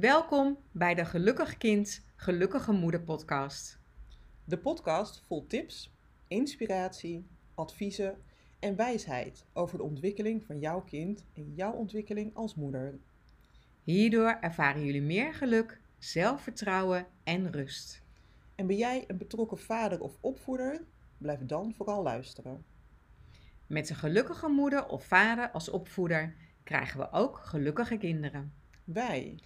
Welkom bij de Gelukkig Kind, Gelukkige Moeder podcast. De podcast vol tips, inspiratie, adviezen en wijsheid over de ontwikkeling van jouw kind en jouw ontwikkeling als moeder. Hierdoor ervaren jullie meer geluk, zelfvertrouwen en rust. En ben jij een betrokken vader of opvoeder? Blijf dan vooral luisteren. Met een gelukkige moeder of vader als opvoeder krijgen we ook gelukkige kinderen. Wij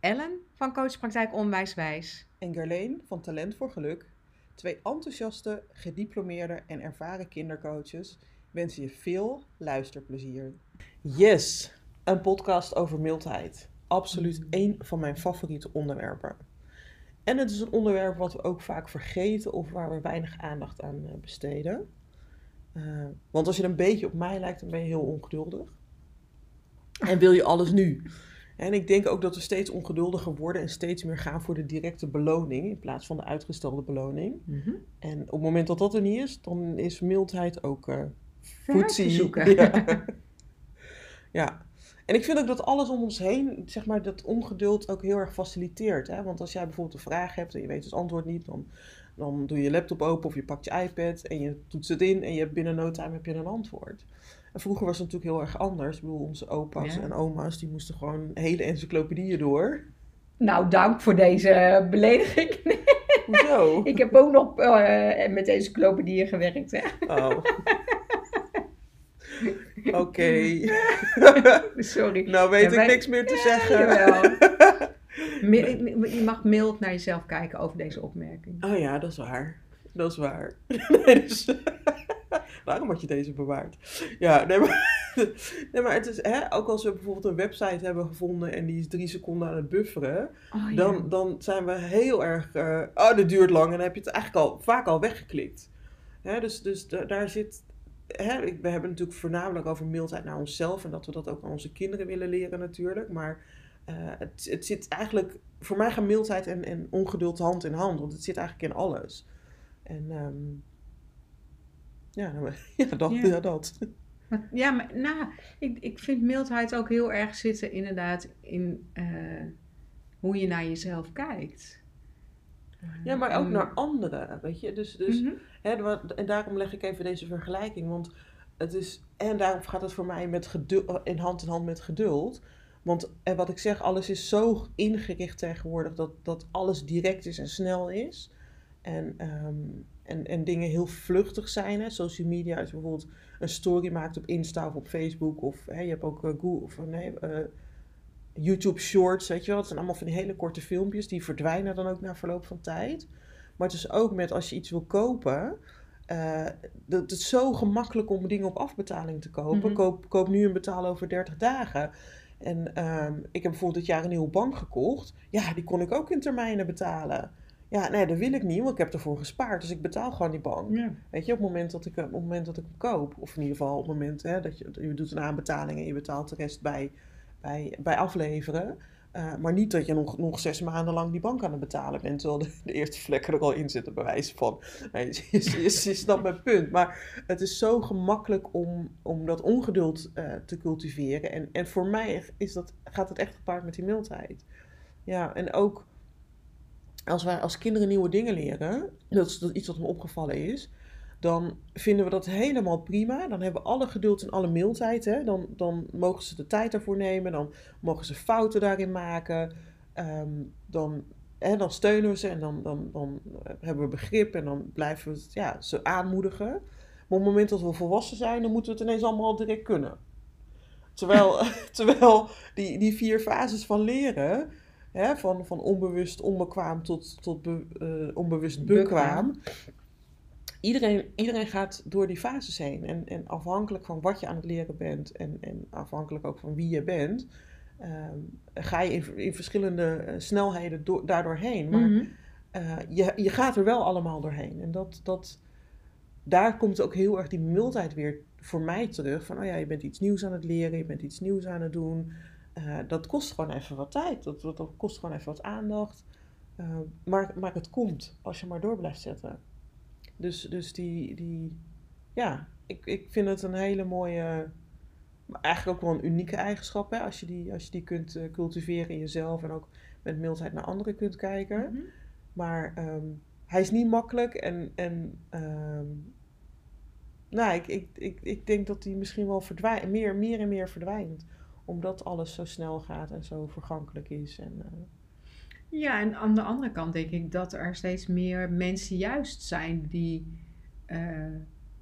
Ellen van Coachpraktijk Onwijswijs en Gerleen van Talent voor Geluk, twee enthousiaste, gediplomeerde en ervaren kindercoaches, wensen je veel luisterplezier. Yes, een podcast over mildheid. Absoluut één van mijn favoriete onderwerpen. En het is een onderwerp wat we ook vaak vergeten of waar we weinig aandacht aan eh, besteden. Uh, want als je een beetje op mij lijkt, dan ben je heel ongeduldig. En wil je alles nu. En ik denk ook dat we steeds ongeduldiger worden en steeds meer gaan voor de directe beloning in plaats van de uitgestelde beloning. Mhm. En op het moment dat dat er niet is, dan is mildheid ook uh, zoeken. Ja. ja. En ik vind ook dat alles om ons heen, zeg maar, dat ongeduld ook heel erg faciliteert. Hè? Want als jij bijvoorbeeld een vraag hebt en je weet het antwoord niet, dan, dan doe je je laptop open of je pakt je iPad en je toetst het in en je hebt binnen no time heb je een antwoord. En vroeger was het natuurlijk heel erg anders. Ik bedoel, onze opa's Ja. en oma's, die moesten gewoon hele encyclopedieën door. Nou, dank voor deze belediging. Hoezo? Ik heb ook nog eh, met encyclopedieën gewerkt. Hè? Oh. Oké. Sorry. nou weet Ja, ik wij- niks meer te Ja, zeggen. jawel. Je mag mild naar jezelf kijken over deze opmerking. Oh ja, dat is waar. Dat is waar. nee, dus, waarom had je deze bewaard? Ja, nee, maar, nee, maar het is, hè, ook als we bijvoorbeeld een website hebben gevonden en die is drie seconden aan het bufferen, Oh, ja. dan, dan zijn we heel erg, eh, oh, dat duurt lang en dan heb je het eigenlijk al vaak al weggeklikt. Hè, dus dus da- daar zit, hè, ik- we hebben natuurlijk voornamelijk over mildheid naar onszelf en dat we dat ook aan onze kinderen willen leren natuurlijk, maar eh, het, het zit eigenlijk, voor mij gaan mildheid en, en ongeduld hand in hand, want het zit eigenlijk in alles. En ehm, ja, ja, dat. Ja. Ja. dat. Maar- Ja, maar nou, ik, ik vind mildheid ook heel erg zitten inderdaad in eh, hoe je naar jezelf kijkt. ja, maar ook En- naar anderen, weet je. Dus, dus Mhm. Hè, en daarom leg ik even deze vergelijking. Want het is. En daarom gaat het voor mij met geduld, in hand in hand met geduld. Want en wat ik zeg, alles is zo ingericht tegenwoordig dat, dat alles direct is en snel is. En, ehm, en, en dingen heel vluchtig zijn. Hè. Social media, als je bijvoorbeeld een story maakt op Insta of op Facebook. Of hè, je hebt ook eh, Google, of, nee, eh, YouTube Shorts, weet je wel. Het zijn allemaal van die hele korte filmpjes. Die verdwijnen dan ook na verloop van tijd. Maar het is ook met als je iets wil kopen. eh, dat het is zo gemakkelijk om dingen op afbetaling te kopen. Mhm. koop, koop nu en betaal over 30 dagen. En ehm, ik heb bijvoorbeeld dit jaar een nieuwe bank gekocht. Ja, die kon ik ook in termijnen betalen. Ja, nee, dat wil ik niet, want ik heb ervoor gespaard. Dus ik betaal gewoon die bank. Ja. Weet je, op het moment dat ik, op het moment dat ik hem koop. Of in ieder geval op het moment hè, dat je, je doet een aanbetaling en je betaalt de rest bij, bij, bij afleveren. Eh, maar niet dat je nog, nog zes maanden lang die bank aan het betalen bent. Terwijl de, de eerste vlekken er al in zitten, bij wijze van. Nee, je, je, je snapt mijn punt. Maar het is zo gemakkelijk om, om dat ongeduld eh, te cultiveren. En, en voor mij is dat, gaat het echt gepaard met die mildheid. Ja, en ook als wij als kinderen nieuwe dingen leren, dat is iets wat me opgevallen is, dan vinden we dat helemaal prima. Dan hebben we alle geduld en alle mildheid. Hè? Dan, dan mogen ze de tijd daarvoor nemen, dan mogen ze fouten daarin maken. Ehm, dan, hè, dan steunen we ze en dan, dan, dan hebben we begrip en dan blijven we ja, ze aanmoedigen. Maar op het moment dat we volwassen zijn, dan moeten we het ineens allemaal direct kunnen. Terwijl, terwijl die, die vier fases van leren, hè, van, van onbewust onbekwaam tot, tot be- eh, onbewust bekwaam. Iedereen, iedereen gaat door die fases heen. En, en afhankelijk van wat je aan het leren bent en, en afhankelijk ook van wie je bent, ehm, ga je in, in verschillende eh, snelheden door, daardoor heen. Maar Mhm. eh, je, je gaat er wel allemaal doorheen. En dat, dat, daar komt ook heel erg die mildheid weer voor mij terug. Van, oh ja, je bent iets nieuws aan het leren, je bent iets nieuws aan het doen. Eh, dat kost gewoon even wat tijd. Dat, dat, dat kost gewoon even wat aandacht. Eh, maar, maar het komt als je maar door blijft zetten. Dus, dus die, die, ja, ik, ik vind het een hele mooie, eigenlijk ook wel een unieke eigenschap. Hè? Als, je die, als je die kunt eh, cultiveren in jezelf en ook met mildheid naar anderen kunt kijken. Mhm. Maar ehm, hij is niet makkelijk en, en ehm, nou, ik, ik, ik, ik denk dat hij misschien wel verdwijnt, meer, meer en meer verdwijnt. Omdat alles zo snel gaat en zo vergankelijk is. En, eh, Ja, en aan de andere kant denk ik dat er steeds meer mensen juist zijn die eh,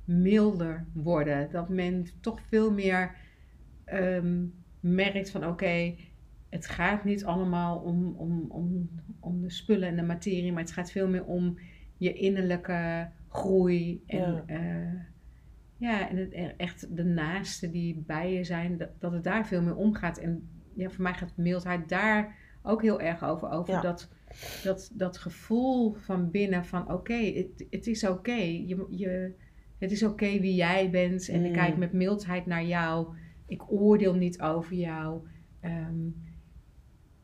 milder worden. Dat men toch veel meer ehm, merkt van oké, het gaat niet allemaal om, om, om, om de spullen en de materie, maar het gaat veel meer om je innerlijke groei en Ja. ja, ja, en het, en echt de naasten die bij je zijn, dat, dat het daar veel meer om gaat. En ja, voor mij gaat mildheid daar ook heel erg over. Over Ja. dat, dat, dat gevoel van binnen van oké, het, het is oké. Je, je, het is oké wie jij bent. En ik Mm. kijk met mildheid naar jou. Ik oordeel niet over jou. Ehm,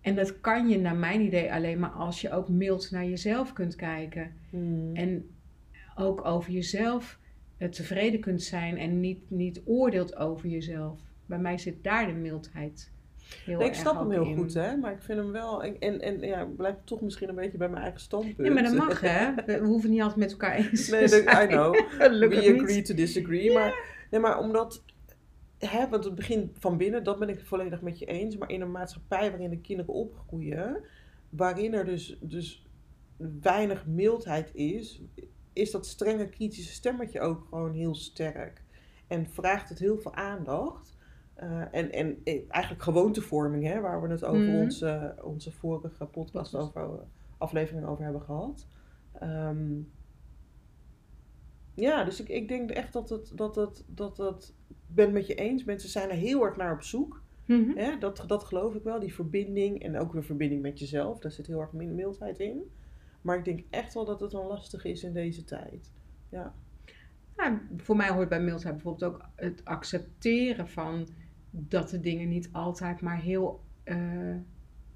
en dat kan je naar mijn idee alleen maar als je ook mild naar jezelf kunt kijken. hmm. En ook over jezelf tevreden kunt zijn en niet, niet oordeelt over jezelf. Bij mij zit daar de mildheid heel Nee, ik snap hem heel in. goed, hè? Maar ik vind hem wel. En, en, en ja, ik blijf toch misschien een beetje bij mijn eigen standpunt. Ja, maar dat mag hè. We hoeven niet altijd met elkaar eens Nee, te dat, I know. We niet. agree to disagree. Maar, nee, maar omdat. Hè, want het begint van binnen, dat ben ik volledig met je eens. Maar in een maatschappij waarin de kinderen opgroeien, waarin er dus, dus weinig mildheid is, is dat strenge kritische stemmetje ook gewoon heel sterk. En vraagt het heel veel aandacht. Eh, en, en eh, eigenlijk gewoontevorming, hè, waar we het over Mhm. onze, onze vorige podcast over, aflevering over hebben gehad. Ehm, ja, dus ik, ik denk echt dat het, dat het, dat het, ik ben het met je eens. Mensen zijn er heel erg naar op zoek. Mhm. Hè? Dat, dat geloof ik wel, die verbinding. En ook weer verbinding met jezelf. Daar zit heel erg mildheid in. Maar ik denk echt wel dat het een lastig is in deze tijd. Ja, voor mij hoort bij mildheid bijvoorbeeld ook het accepteren van dat de dingen niet altijd maar heel eh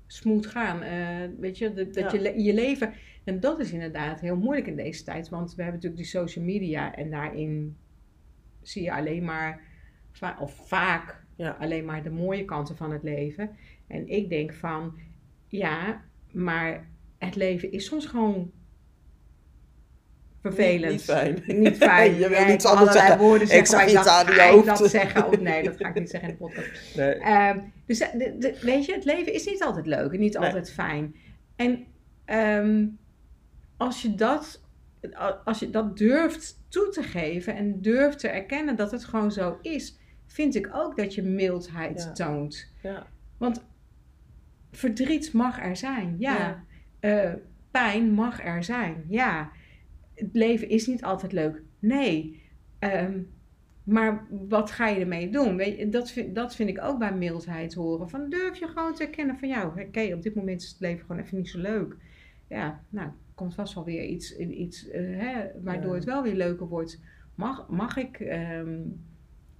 smooth gaan. Eh, weet je, dat, dat Ja. je, je leven. En dat is inderdaad heel moeilijk in deze tijd, want we hebben natuurlijk die social media en daarin zie je alleen maar, va- of vaak Ja. alleen maar de mooie kanten van het leven. En ik denk van, ja, maar het leven is soms gewoon vervelend. Niet, niet fijn. Niet fijn. Je wil anders allerlei zeggen. woorden zeggen, zag ik iets dacht, aan je hoofd. dat zeggen? Of nee, dat ga ik niet zeggen in de podcast. Nee. Ehm, dus eh, de, de- weet je, het leven is niet altijd leuk en niet Nee. altijd fijn. En ehm, als, je dat, als je dat durft toe te geven en durft te erkennen dat het gewoon zo is, vind ik ook dat je mildheid Ja. toont. Ja. Want verdriet mag er zijn, ja. Ja. Eh, pijn mag er zijn, ja. Het leven is niet altijd leuk, nee. Ehm, maar wat ga je ermee doen? Weet je, dat, vind, dat vind ik ook bij mildheid horen. Van durf je gewoon te erkennen van jou. Oké, op dit moment is het leven gewoon even niet zo leuk. Ja, nou, komt vast wel weer iets, iets eh, hè, waardoor Ja. het wel weer leuker wordt. Mag, mag, ik, ehm,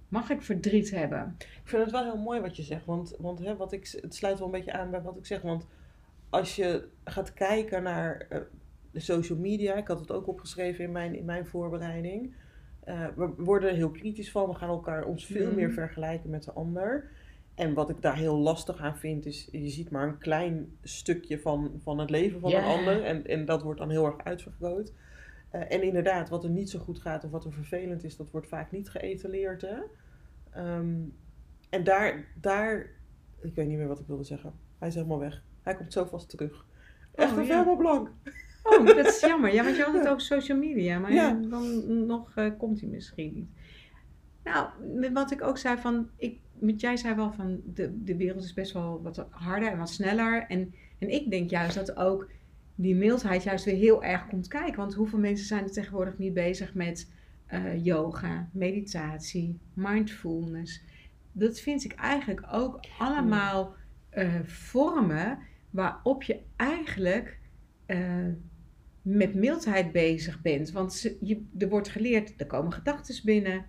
mag ik verdriet hebben? Ik vind het wel heel mooi wat je zegt. Want, want hè, wat ik, het sluit wel een beetje aan bij wat ik zeg. Want als je gaat kijken naar eh, de social media. Ik had het ook opgeschreven in mijn, in mijn voorbereiding. eh, we worden er heel kritisch van. We gaan elkaar ons veel Mhm. meer vergelijken met de ander. En wat ik daar heel lastig aan vind, is je ziet maar een klein stukje van, van het leven van een ander. En, en dat wordt dan heel erg uitvergroot. Eh, en inderdaad, wat er niet zo goed gaat of wat er vervelend is, dat wordt vaak niet geëtaleerd. Hè? Ehm, en daar, daar, ik weet niet meer wat ik wilde zeggen. Hij is helemaal weg. Hij komt zo vast terug. Echt Oh, een ja. helemaal blank. Oh, dat is jammer. Ja, want je had het over social media. Maar Ja. dan nog eh, komt hij misschien niet. Nou, wat ik ook zei van... Ik, met jij zei wel van... De, de wereld is best wel wat harder en wat sneller. En, en ik denk juist dat ook die mildheid juist weer heel erg komt kijken. Want hoeveel mensen zijn er tegenwoordig niet bezig met eh, yoga, meditatie, mindfulness. Dat vind ik eigenlijk ook allemaal eh, vormen waarop je eigenlijk eh, met mildheid bezig bent. Want ze, je, er wordt geleerd, er komen gedachten binnen.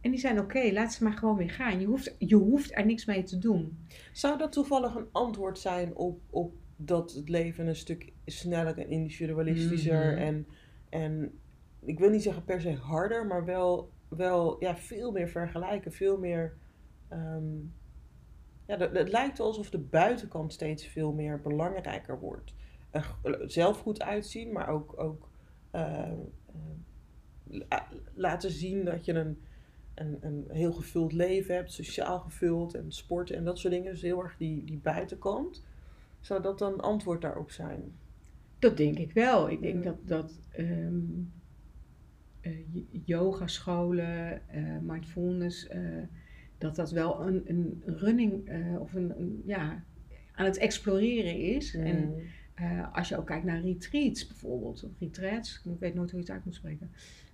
En die zijn oké, laat ze maar gewoon weer gaan. Je hoeft, je hoeft er niks mee te doen. Zou dat toevallig een antwoord zijn op, op dat het leven een stuk sneller en individualistischer Mhm. en, en ik wil niet zeggen per se harder, maar wel, wel ja, veel meer vergelijken, veel meer ehm, ja, het lijkt alsof de buitenkant steeds veel meer belangrijker wordt. Er g- zelf goed uitzien, maar ook, ook eh, eh, la- laten zien dat je een, een, een heel gevuld leven hebt, sociaal gevuld en sporten en dat soort dingen. Dus heel erg die, die buitenkant. Zou dat dan antwoord daarop zijn? Dat denk ik wel. Ik denk dat, dat ehm, eh, y- yogascholen, eh, mindfulness, eh, dat dat wel een, een running eh, of een, een, ja, aan het exploreren is. En eh, als je ook kijkt naar retreats bijvoorbeeld, of retreats, ik weet nooit hoe je het uit moet spreken.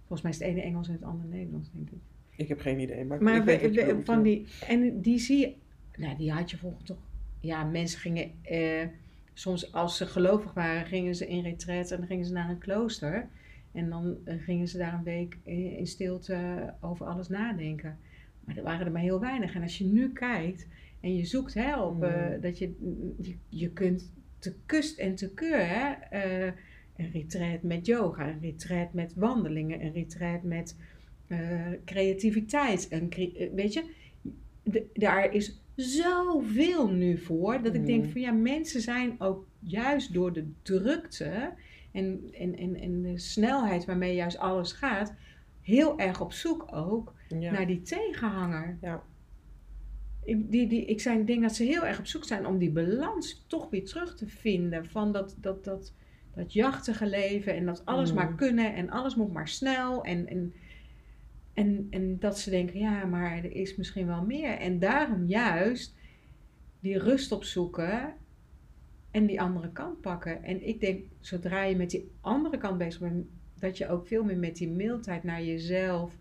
Volgens mij is het ene Engels en het andere Nederlands, denk ik. Ik heb geen idee, maar, Maar ik weet we- we- van die, en die zie je, nou die had je volgens toch, ja mensen gingen, eh, soms als ze gelovig waren, gingen ze in retreat en dan gingen ze naar een klooster. En dan gingen ze daar een week in stilte over alles nadenken. Maar er waren er maar heel weinig. En als je nu kijkt en je zoekt hè, op eh, Mm. dat je, je, je kunt te kust en te keur, hè, eh, een retreat met yoga, een retreat met wandelingen, een retreat met eh, creativiteit. Een cre- weet je, de- daar is zoveel nu voor dat ik denk Mm. van ja, mensen zijn ook juist door de drukte en, en, en, en de snelheid waarmee juist alles gaat, heel erg op zoek ook Ja. naar die tegenhanger. Ja. Ik, die, die, ik zijn, denk dat ze heel erg op zoek zijn om die balans toch weer terug te vinden van dat, dat, dat, dat jachtige leven en dat alles Mm. maar kunnen en alles moet maar snel en, en, en, en dat ze denken, ja, maar er is misschien wel meer. En daarom juist die rust opzoeken en die andere kant pakken. En ik denk, zodra je met die andere kant bezig bent, dat je ook veel meer met die mildheid naar jezelf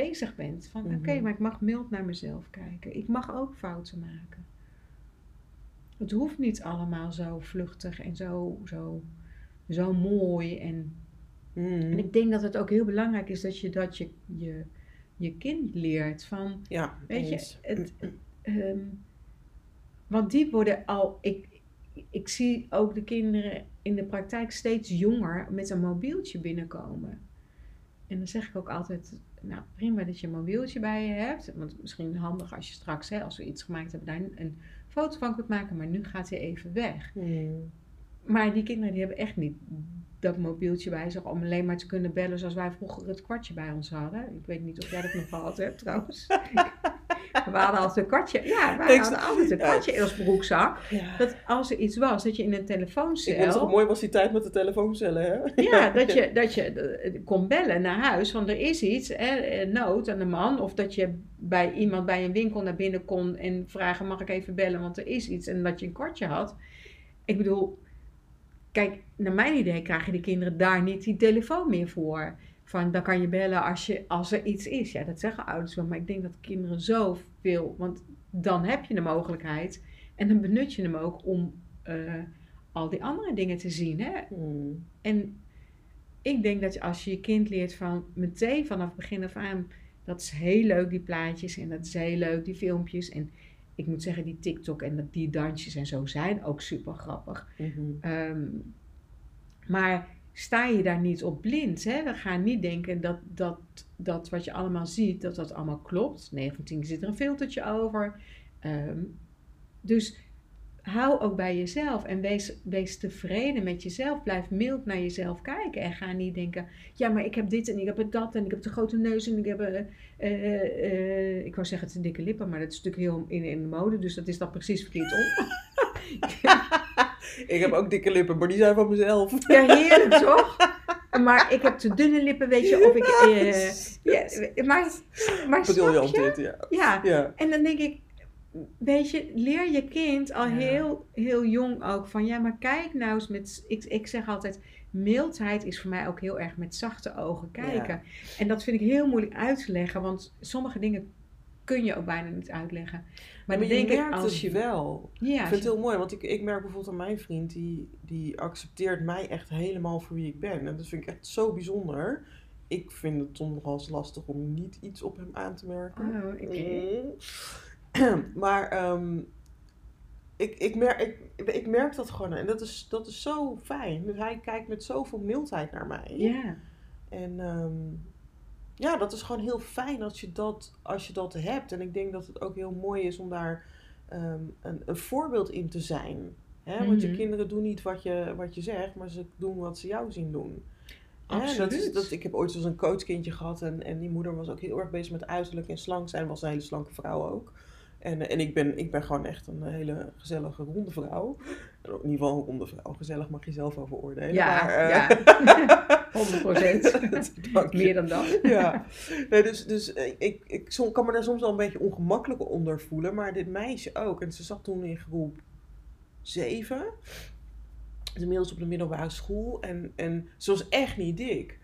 bezig bent. Van oké, Mhm. maar ik mag mild naar mezelf kijken. Ik mag ook fouten maken. Het hoeft niet allemaal zo vluchtig en zo, zo, zo mooi. En, Mm. en ik denk dat het ook heel belangrijk is dat je dat je, je, je kind leert. Van, Ja, weet je, het, Ehm, want die worden al. Ik, ik zie ook de kinderen in de praktijk steeds jonger met een mobieltje binnenkomen. En dan zeg ik ook altijd: Nou, prima dat je een mobieltje bij je hebt. Want misschien handig als je straks, hè, als we iets gemaakt hebben, daar een, een foto van kunt maken. Maar nu gaat hij even weg. Mm. Maar die kinderen die hebben echt niet dat mobieltje bij zich om alleen maar te kunnen bellen zoals wij vroeger het kwartje bij ons hadden. Ik weet niet of jij dat nog gehad hebt trouwens. We hadden altijd een kwartje. Ja, we hadden altijd een ja. kwartje in ons broekzak. Dat als er iets was, dat je in een Ik vond het telefooncel... mooi was die tijd met de telefooncellen, hè? Ja, dat je, dat je eh, kon bellen naar huis, want er is iets, hè, eh, nood aan de man. Of dat je bij iemand bij een winkel naar binnen kon en vragen, mag ik even bellen, want er is iets. En dat je een kwartje had. Ik bedoel, kijk, naar mijn idee krijgen die kinderen daar niet die telefoon meer voor. Van, dan kan je bellen als, je, als er iets is. Ja, dat zeggen ouders wel, maar ik denk dat kinderen zoveel, want dan heb je de mogelijkheid. En dan benut je hem ook om eh, al die andere dingen te zien, hè. Mm. En ik denk dat als je je kind leert van meteen vanaf begin af aan, dat is heel leuk die plaatjes en dat is heel leuk die filmpjes. En ik moet zeggen, die TikTok en die dansjes en zo zijn ook super grappig. Mhm. Ehm, maar sta je daar niet op blind? Hè? We gaan niet denken dat, dat, dat wat je allemaal ziet, dat dat allemaal klopt. 19 zit er een filtertje over. Ehm, dus hou ook bij jezelf en wees, wees tevreden met jezelf. Blijf mild naar jezelf kijken en ga niet denken: ja, maar ik heb dit en ik heb dat en ik heb de grote neus en ik heb. eh, eh, eh, ik wou zeggen, het zijn dikke lippen, maar dat is natuurlijk heel in, in de mode, dus dat is dan precies verkeerd om. Ik heb ook dikke lippen, maar die zijn van mezelf. Ja, heerlijk toch? Maar ik heb te dunne lippen, weet je, of ik. eh, ja, maar maar snap je? dit, ja. Ja, Ja. en dan denk ik, weet je, leer je kind al Ja. heel, heel jong ook van, ja, maar kijk nou eens met, ik, ik zeg altijd, mildheid is voor mij ook heel erg met zachte ogen kijken. En dat vind ik heel moeilijk uit te leggen, want sommige dingen kun je ook bijna niet uitleggen. Maar, Maar, je denk merkt ik als het je wel. Ja, Ik vind het heel mooi, want ik, ik merk bijvoorbeeld aan mijn vriend, die, die accepteert mij echt helemaal voor wie ik ben. En dat vind ik echt zo bijzonder. Ik vind het toch nogal lastig om niet iets op hem aan te merken. Oh, oké. Mm. maar ehm, ik, ik, merk, ik, ik merk dat gewoon en dat is, dat is zo fijn. Dus hij kijkt met zoveel mildheid naar mij. Ja, En ehm, ja, dat is gewoon heel fijn als je, dat, als je dat hebt. En ik denk dat het ook heel mooi is om daar ehm, een, een voorbeeld in te zijn. Hè? Want je Mhm. kinderen doen niet wat je, wat je zegt, maar ze doen wat ze jou zien doen. Hè, Dat is, Absoluut. dat, ik heb ooit zoals een coachkindje gehad en, en die moeder was ook heel erg bezig met uiterlijk en slank zijn. Was een hele slanke vrouw ook. En, en ik, ben, ik ben gewoon echt een hele gezellige ronde vrouw. In ieder geval vrouw. Gezellig mag je zelf over oordelen. Ja, maar, eh, ja. 100 procent. Meer dan dat. ja, nee, dus, dus eh, ik, ik som- kan me daar soms wel een beetje ongemakkelijk onder voelen. Maar dit meisje ook. En ze zat toen in groep 7. Dus inmiddels op de middelbare school. En, en ze was echt niet dik.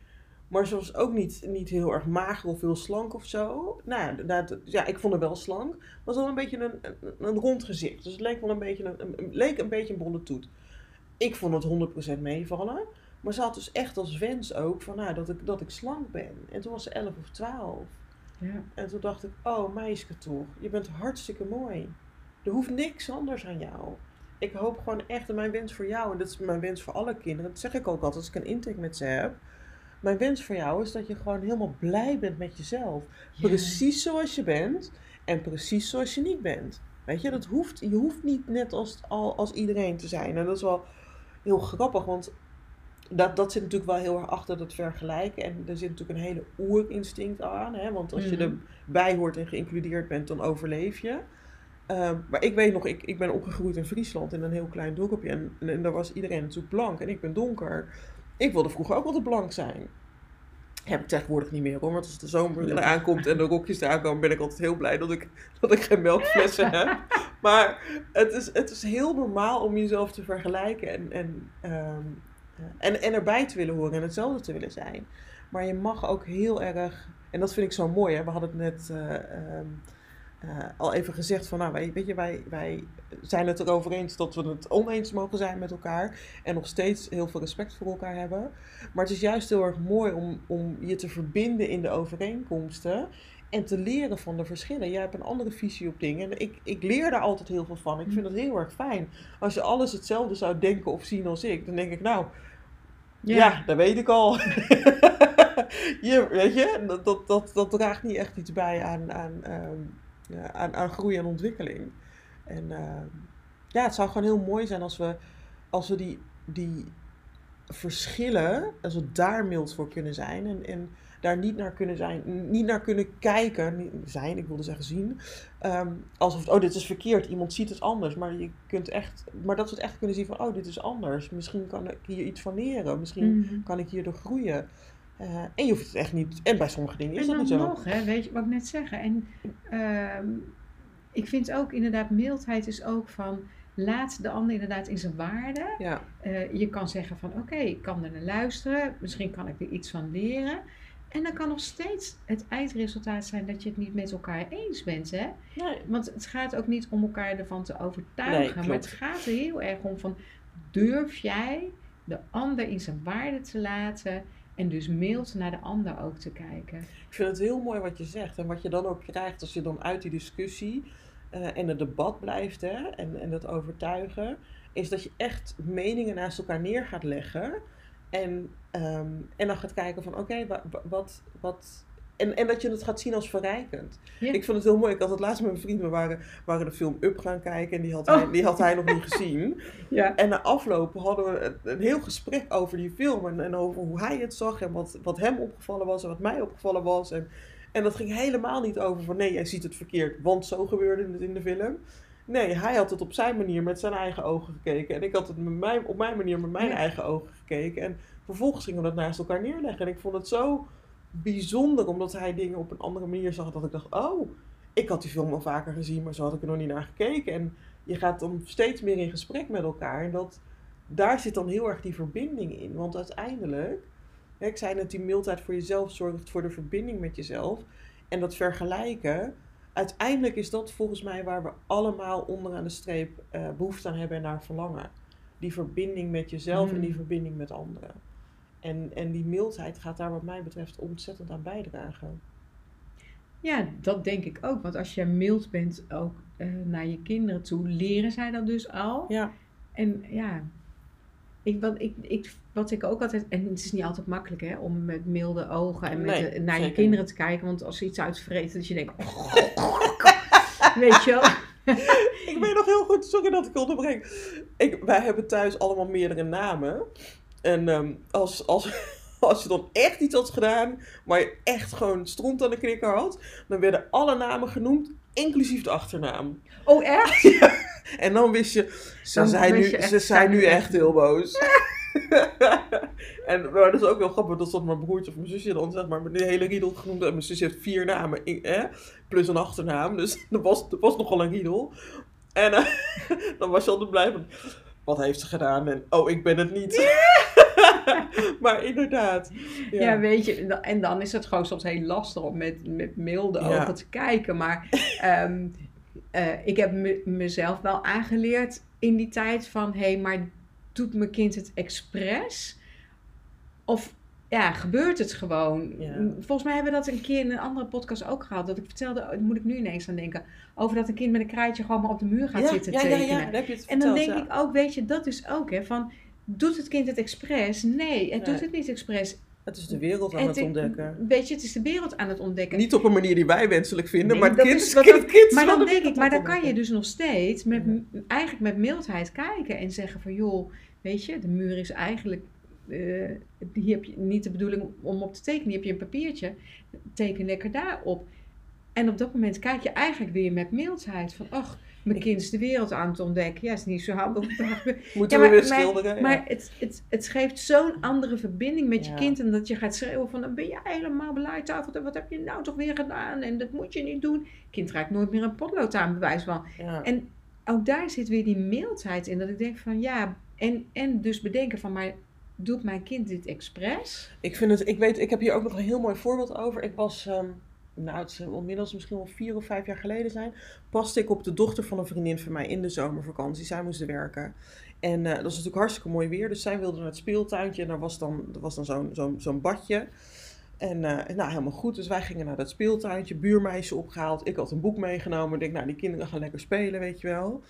Maar ze was ook niet, niet heel erg mager of heel slank of zo. Nou, ja, dat, ja, ik vond haar wel slank. Maar ze had wel een beetje een, een, een rond gezicht. Dus het leek wel een beetje een, een, leek een, beetje een bolle toet. Ik vond het 100% meevallen. Maar ze had dus echt als wens ook van, nou, dat, ik, dat ik slank ben. En toen was ze 11 of 12. Ja. En toen dacht ik, oh meisje toch, je bent hartstikke mooi. Er hoeft niks anders aan jou. Ik hoop gewoon echt, en mijn wens voor jou, en dat is mijn wens voor alle kinderen, dat zeg ik ook altijd als ik een intake met ze heb. Mijn wens voor jou is dat je gewoon helemaal blij bent met jezelf. Precies zoals je bent en precies zoals je niet bent. Weet je, dat hoeft, je hoeft niet net als, al, als iedereen te zijn. En dat is wel heel grappig, want dat, dat zit natuurlijk wel heel erg achter dat vergelijken. En er zit natuurlijk een hele oerinstinct aan. Hè? Want als je Mhm. erbij hoort en geïncludeerd bent, dan overleef je. Ehm, maar ik weet nog, ik, ik ben opgegroeid in Friesland in een heel klein dorpje. En, en, en daar was iedereen natuurlijk blank en ik ben donker. Ik wilde vroeger ook altijd blank zijn. Heb ik tegenwoordig niet meer hoor. Want als de zomer eraan komt en de rokjes eraan komen, ben ik altijd heel blij dat ik, dat ik geen melkflessen heb. Maar het is, het is heel normaal om jezelf te vergelijken en, en, ehm, en, en erbij te willen horen en hetzelfde te willen zijn. Maar je mag ook heel erg, en dat vind ik zo mooi, hè? we hadden het net eh, ehm, eh, al even gezegd van, nou, wij, weet je, wij, wij zijn het erover eens dat we het oneens mogen zijn met elkaar en nog steeds heel veel respect voor elkaar hebben. Maar het is juist heel erg mooi om, om je te verbinden in de overeenkomsten en te leren van de verschillen. Jij hebt een andere visie op dingen en ik, ik leer daar altijd heel veel van. Ik vind het heel erg fijn. Als je alles hetzelfde zou denken of zien als ik, dan denk ik, nou, ja, dat weet ik al. je, weet je, dat, dat, dat, dat draagt niet echt iets bij aan, aan, ehm, ja, aan, aan groei en ontwikkeling. En ehm, ja, het zou gewoon heel mooi zijn als we, als we die, die verschillen, als we daar mild voor kunnen zijn en, en daar niet naar kunnen zijn, niet naar kunnen kijken, niet zijn, ik wilde zeggen zien, ehm, alsof, oh dit is verkeerd, iemand ziet het anders, maar je kunt echt, maar dat we het echt kunnen zien van, oh dit is anders, misschien kan ik hier iets van leren, misschien Mhm. kan ik hierdoor groeien. Eh, en je hoeft het echt niet, en bij sommige dingen is En dat niet zo. nog, hè, weet je wat ik net zeggen. En ehm, ik vind ook inderdaad, mildheid is ook van, laat de ander inderdaad in zijn waarde. Ja, Eh, je kan zeggen van, oké, ik kan er naar luisteren. Misschien kan ik er iets van leren. En dan kan nog steeds het eindresultaat zijn dat je het niet met elkaar eens bent, hè. nee, Want het gaat ook niet om elkaar ervan te overtuigen. Nee, maar het gaat er heel erg om van, durf jij de ander in zijn waarde te laten... En dus mild naar de ander ook te kijken. Ik vind het heel mooi wat je zegt. En wat je dan ook krijgt als je dan uit die discussie eh, en het debat blijft hè, en, en het overtuigen, is dat je echt meningen naast elkaar neer gaat leggen. En, ehm, en dan gaat kijken van oké, wa- wat, wat. En, en dat je het gaat zien als verrijkend. Ja. Ik vond het heel mooi. Ik had het laatst met mijn vriend. We waren, waren de film Up gaan kijken. En die had, Oh. hij, die had hij nog niet gezien. Ja. En na afloop hadden we een, een heel gesprek over die film. En, en over hoe hij het zag. En wat, wat hem opgevallen was. En wat mij opgevallen was. En, en dat ging helemaal niet over van nee, jij ziet het verkeerd. Want zo gebeurde het in de film. Nee, hij had het op zijn manier met zijn eigen ogen gekeken. En ik had het met mijn, op mijn manier met mijn Ja. eigen ogen gekeken. En vervolgens gingen we dat naast elkaar neerleggen. En ik vond het zo bijzonder. Omdat hij dingen op een andere manier zag. Dat ik dacht, oh, ik had die film al vaker gezien. Maar zo had ik er nog niet naar gekeken. En je gaat dan steeds meer in gesprek met elkaar. En dat, daar zit dan heel erg die verbinding in. Want uiteindelijk, hè, ik zei net, die mildheid voor jezelf zorgt voor de verbinding met jezelf. En dat vergelijken, uiteindelijk is dat volgens mij waar we allemaal onderaan de streep eh, behoefte aan hebben en naar verlangen. Die verbinding met jezelf en die Mm. verbinding met anderen. En, en die mildheid gaat daar wat mij betreft ontzettend aan bijdragen. Ja, dat denk ik ook. Want als je mild bent ook eh, naar je kinderen toe, leren zij dat dus al. Ja, En ja, ik, wat, ik, ik, wat ik ook altijd... En het is niet altijd makkelijk hè, om met milde ogen en met Nee, de- naar je kinderen te kijken. Want als ze iets uitvreten, dat je denkt... weet je wel? ik weet nog heel goed, sorry dat ik onderbreng. Ik, wij hebben thuis allemaal meerdere namen. En ehm, als, als, als je dan echt iets had gedaan, waar je echt gewoon stront aan de knikker had, dan werden alle namen genoemd, inclusief de achternaam. Oh, echt? En dan wist je, ze zijn, nu, ze zijn nu echt heel boos. en maar dat is ook wel grappig, dat zat mijn broertje of mijn zusje dan, zeg maar, met de hele riedel genoemd. En mijn zusje heeft vier namen, plus een achternaam, dus dat was, dat was nogal een riedel. En eh, dan was je altijd blij van, wat heeft ze gedaan? En, oh, ik ben het niet. maar inderdaad. Ja, Ja. weet je, en dan- is het gewoon soms heel lastig om met, met milde Ja. ogen te kijken. Maar ehm, eh, ik heb me- mezelf wel aangeleerd in die tijd van... hé, hey, maar doet mijn kind het expres? Of ja, gebeurt het gewoon? Ja. Volgens mij hebben we dat een keer in een andere podcast ook gehad. Dat ik vertelde, daar moet ik nu ineens aan denken... over dat een kind met een krijtje gewoon maar op de muur gaat ja, zitten ja, ja, tekenen. ja, daar heb je het En dan verteld, denk ja. ik ook, weet je, dat is ook hè, van... Doet het kind het expres? Nee, het Nee. doet het niet expres. Het is de wereld aan het ontdekken. Weet je, het is de wereld aan het ontdekken. Niet op een manier die wij wenselijk vinden, Nee, maar het dat kind, is kind, dat- kind maar dan de denk ik, maar dan kan je dus nog steeds met, Ja. eigenlijk met mildheid kijken en zeggen van joh, weet je, de muur is eigenlijk, hier heb je niet de bedoeling om op te tekenen, hier heb je een papiertje, teken lekker daarop. En op dat moment kijk je eigenlijk weer met mildheid van, ach, mijn kind is de wereld aan het ontdekken. Ja, is niet zo handig. Moeten Ja, we maar- weer maar- schilderen? Ja. Maar het, het, het geeft zo'n andere verbinding met je kind. En dat je gaat schreeuwen van, dan ben je helemaal. En wat heb je nou toch weer gedaan? En dat moet je niet doen. Kind raakt nooit meer een potlood aan, bewijs van. En ook daar zit weer die mildheid in. Dat ik denk van, ja, en, en dus bedenken van, maar doet mijn kind dit expres? Ik vind het, ik weet, ik heb hier ook nog een heel mooi voorbeeld over. Ik was, ehm, nou het zal inmiddels misschien wel vier of vijf jaar geleden zijn, paste ik op de dochter van een vriendin van mij in de zomervakantie. Zij moest werken. En eh, dat was natuurlijk hartstikke mooi weer, dus zij wilde naar het speeltuintje en er was dan, er was dan zo'n zo'n zo'n badje. En eh, nou, helemaal goed. Dus wij gingen naar dat speeltuintje, buurmeisje opgehaald. Ik had een boek meegenomen. Ik denk, nou, die kinderen gaan lekker spelen, weet je wel.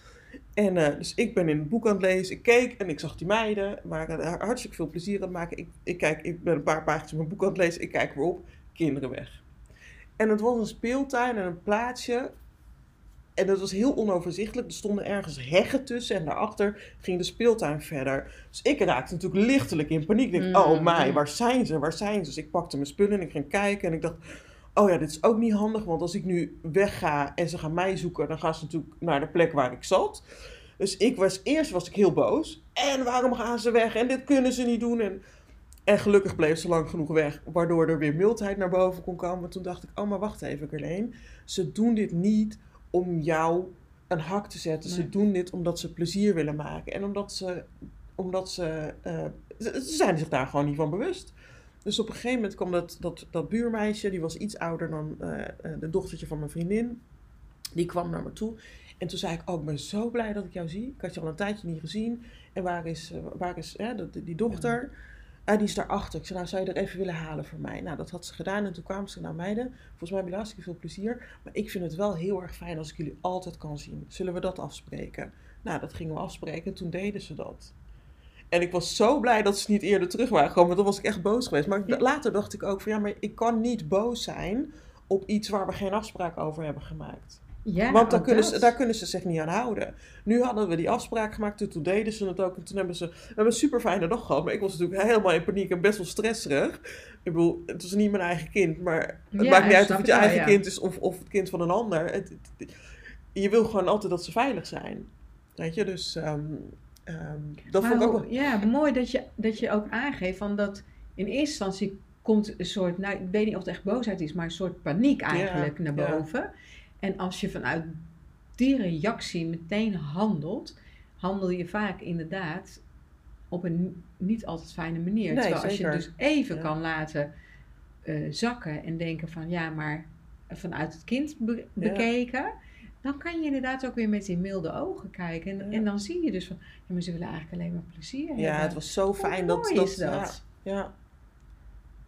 En eh, dus ik ben in het boek aan het lezen. Ik keek en ik zag die meiden. waren er hartstikke veel plezier aan het maken. Ik, ik, kijk, ik ben een paar pagina's in mijn boek aan het lezen. Ik kijk weer op. Kinderen weg. En het was een speeltuin en een plaatsje. En dat was heel onoverzichtelijk. Er stonden ergens heggen tussen. En daarachter ging de speeltuin verder. Dus ik raakte natuurlijk lichtelijk in paniek. Ik denk, oh Mm. my, waar zijn ze? Waar zijn ze? Dus ik pakte mijn spullen en ik ging kijken. En ik dacht, oh ja, dit is ook niet handig. Want als ik nu wegga en ze gaan mij zoeken, dan gaan ze natuurlijk naar de plek waar ik zat. Dus ik was, eerst was ik heel boos. En waarom gaan ze weg? En dit kunnen ze niet doen. En, en gelukkig bleef ze lang genoeg weg, waardoor er weer mildheid naar boven kon komen. Toen dacht ik, oh maar wacht even Carleen. Ze doen dit niet om jou een hak te zetten. Ze doen dit omdat ze plezier willen maken. En omdat ze, omdat ze, eh, ze, ze zijn zich daar gewoon niet van bewust. Dus op een gegeven moment kwam dat, dat, dat buurmeisje, die was iets ouder dan eh, eh, de dochtertje van mijn vriendin. Die kwam naar me toe. En toen zei ik, oh, ik ben zo blij dat ik jou zie. Ik had je al een tijdje niet gezien. En waar is, eh, waar is hè, dat- die dochter? Ah, die is daarachter. Ik zei, nou, zou je er even willen halen voor mij? Nou, dat had ze gedaan. En toen kwamen ze naar meiden. Volgens mij heb je hartstikke veel plezier. Maar ik vind het wel heel erg fijn als ik jullie altijd kan zien. Zullen we dat afspreken? Nou, dat gingen we afspreken. En toen deden ze dat. En ik was zo blij dat ze niet eerder terug waren gekomen. Want dan was ik echt boos geweest. Maar later dacht ik ook van, ja, maar ik kan niet boos zijn op iets waar we geen afspraak over hebben gemaakt. Ja, Want daar kunnen, ze, daar kunnen ze zich niet aan houden. Nu hadden we die afspraak gemaakt, toen, toen deden ze het ook. En toen hebben ze we hebben een super fijne dag gehad. Maar ik was natuurlijk helemaal in paniek en best wel stresserig. Ik bedoel, het is niet mijn eigen kind. Maar het Ja, maakt niet uit of het je wel, eigen ja. kind is of, of het kind van een ander. Het, het- het- je wil gewoon altijd dat ze veilig zijn. Weet je, dus ehm, ehm, dat Maar vond ik ook wel... Ja, mooi dat je, dat je ook aangeeft van dat in eerste instantie komt een soort, nou ik weet niet of het echt boosheid is, maar een soort paniek eigenlijk naar ja. boven. En als je vanuit die reactie meteen handelt, handel je vaak inderdaad op een niet altijd fijne manier. Nee, Terwijl als je zeker. dus even Ja. kan laten eh, zakken en denken van ja, maar vanuit het kind be- bekeken, dan kan je inderdaad ook weer met die milde ogen kijken. En, Ja. en dan zie je dus van, ja, maar ze willen eigenlijk alleen maar plezier hebben. Ja, het was zo fijn dat... dat, is dat? Ja, ja.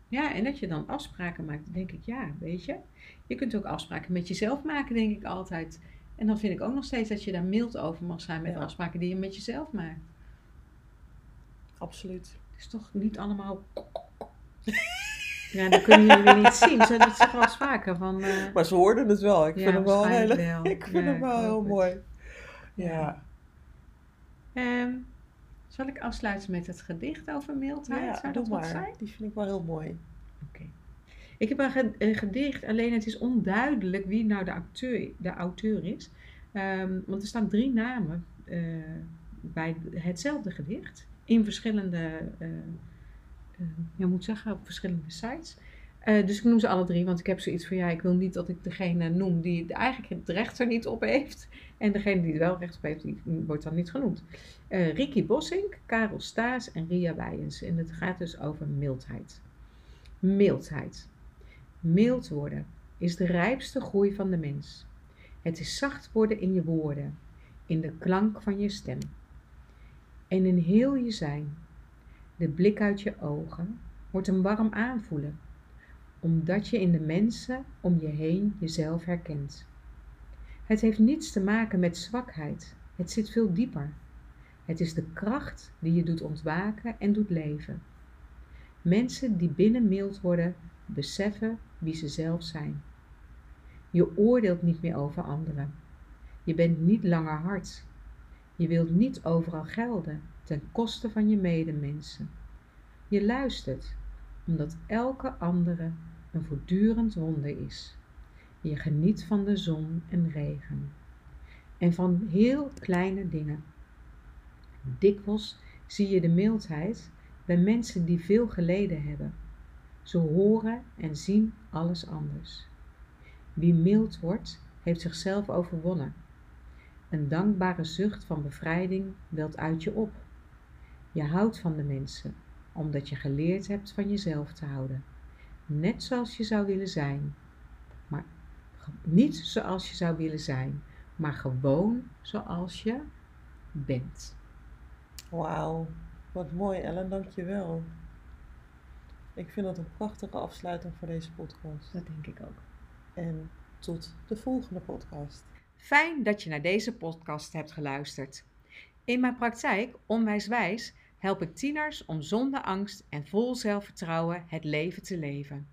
Ja, en dat je dan afspraken maakt, denk ik, ja, weet je. Je kunt ook afspraken met jezelf maken, denk ik altijd. En dan vind ik ook nog steeds dat je daar mild over mag zijn met Ja. afspraken die je met jezelf maakt. absoluut. Het is toch niet allemaal... Ja, dan kunnen jullie niet zien. Ze dat zeggen wel vaker van... eh, Maar ze hoorden het wel. Ik Ja, vind hem wel, hele, wel. ik vind Ja, hem wel heel het. mooi. Ja. ehm, zal ik afsluiten met het gedicht over mildheid? Ja, Zou doe dat wat maar. zijn? Die vind ik wel heel mooi. Oké. Ik heb een gedicht, alleen het is onduidelijk wie nou de auteur, de auteur is. Ehm, want er staan drie namen eh, bij hetzelfde gedicht. In verschillende, eh ja, moet zeggen, op verschillende sites. Eh, dus ik noem ze alle drie, want ik heb zoiets van, ja, ik wil niet dat ik degene noem die het eigenlijk het recht er niet op heeft. En degene die er wel recht op heeft, die wordt dan niet genoemd. Eh Ricky Bossink, Karel Staes en Ria Wijens. En het gaat dus over mildheid. Mildheid. Mild worden is de rijpste groei van de mens. Het is zacht worden in je woorden, in de klank van je stem. En in heel je zijn. De blik uit je ogen wordt een warm aanvoelen, omdat je in de mensen om je heen jezelf herkent. Het heeft niets te maken met zwakheid, het zit veel dieper. Het is de kracht die je doet ontwaken en doet leven. Mensen die binnen mild worden, beseffen wie ze zelf zijn. Je oordeelt niet meer over anderen. Je bent niet langer hard. Je wilt niet overal gelden ten koste van je medemensen. Je luistert omdat elke andere een voortdurend wonder is. Je geniet van de zon en regen en van heel kleine dingen. Dikwijls zie je de mildheid bij mensen die veel geleden hebben. Ze horen en zien alles anders. Wie mild wordt, heeft zichzelf overwonnen. Een dankbare zucht van bevrijding welt uit je op. Je houdt van de mensen, omdat je geleerd hebt van jezelf te houden. Net zoals je zou willen zijn, maar niet zoals je zou willen zijn, maar gewoon zoals je bent. Wauw, wat mooi Ellen, dankjewel. Ik vind dat een prachtige afsluiting voor deze podcast. Dat denk ik ook. En tot de volgende podcast. Fijn dat je naar deze podcast hebt geluisterd. In mijn praktijk, Onwijswijs, help ik tieners om zonder angst en vol zelfvertrouwen het leven te leven.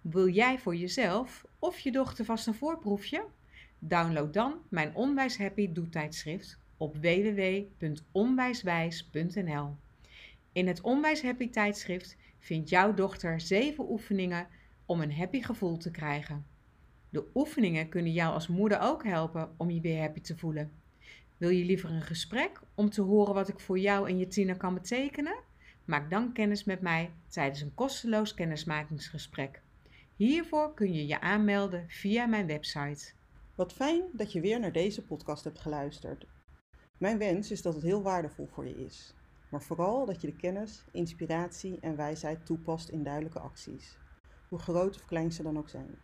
Wil jij voor jezelf of je dochter vast een voorproefje? Download dan mijn Onwijs Happy doetijdschrift op www.onwijswijs.nl. In het Onwijs Happy tijdschrift vindt jouw dochter 7 oefeningen om een happy gevoel te krijgen. De oefeningen kunnen jou als moeder ook helpen om je weer happy te voelen. Wil je liever een gesprek om te horen wat ik voor jou en je tiener kan betekenen? Maak dan kennis met mij tijdens een kosteloos kennismakingsgesprek. Hiervoor kun je je aanmelden via mijn website. Wat fijn dat je weer naar deze podcast hebt geluisterd. Mijn wens is dat het heel waardevol voor je is, maar vooral dat je de kennis, inspiratie en wijsheid toepast in duidelijke acties, hoe groot of klein ze dan ook zijn.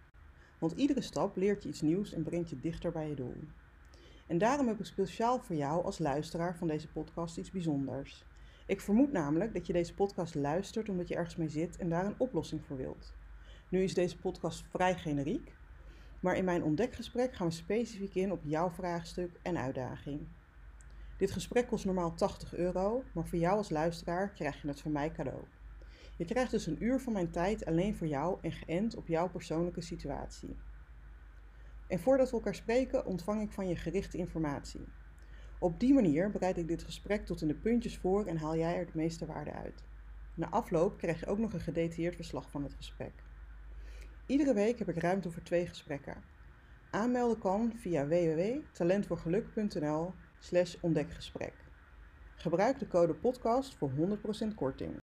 Want iedere stap leert je iets nieuws en brengt je dichter bij je doel. En daarom heb ik speciaal voor jou als luisteraar van deze podcast iets bijzonders. Ik vermoed namelijk dat je deze podcast luistert omdat je ergens mee zit en daar een oplossing voor wilt. Nu is deze podcast vrij generiek, maar in mijn ontdekgesprek gaan we specifiek in op jouw vraagstuk en uitdaging. Dit gesprek kost normaal 80 euro, maar voor jou als luisteraar krijg je het van mij cadeau. Je krijgt dus een uur van mijn tijd alleen voor jou en geënt op jouw persoonlijke situatie. En voordat we elkaar spreken, ontvang ik van je gerichte informatie. Op die manier bereid ik dit gesprek tot in de puntjes voor en haal jij er de meeste waarde uit. Na afloop krijg je ook nog een gedetailleerd verslag van het gesprek. Iedere week heb ik ruimte voor twee gesprekken. Aanmelden kan via www.talentvoorgeluk.nl slash ontdekgesprek. Gebruik de code podcast voor 100% korting.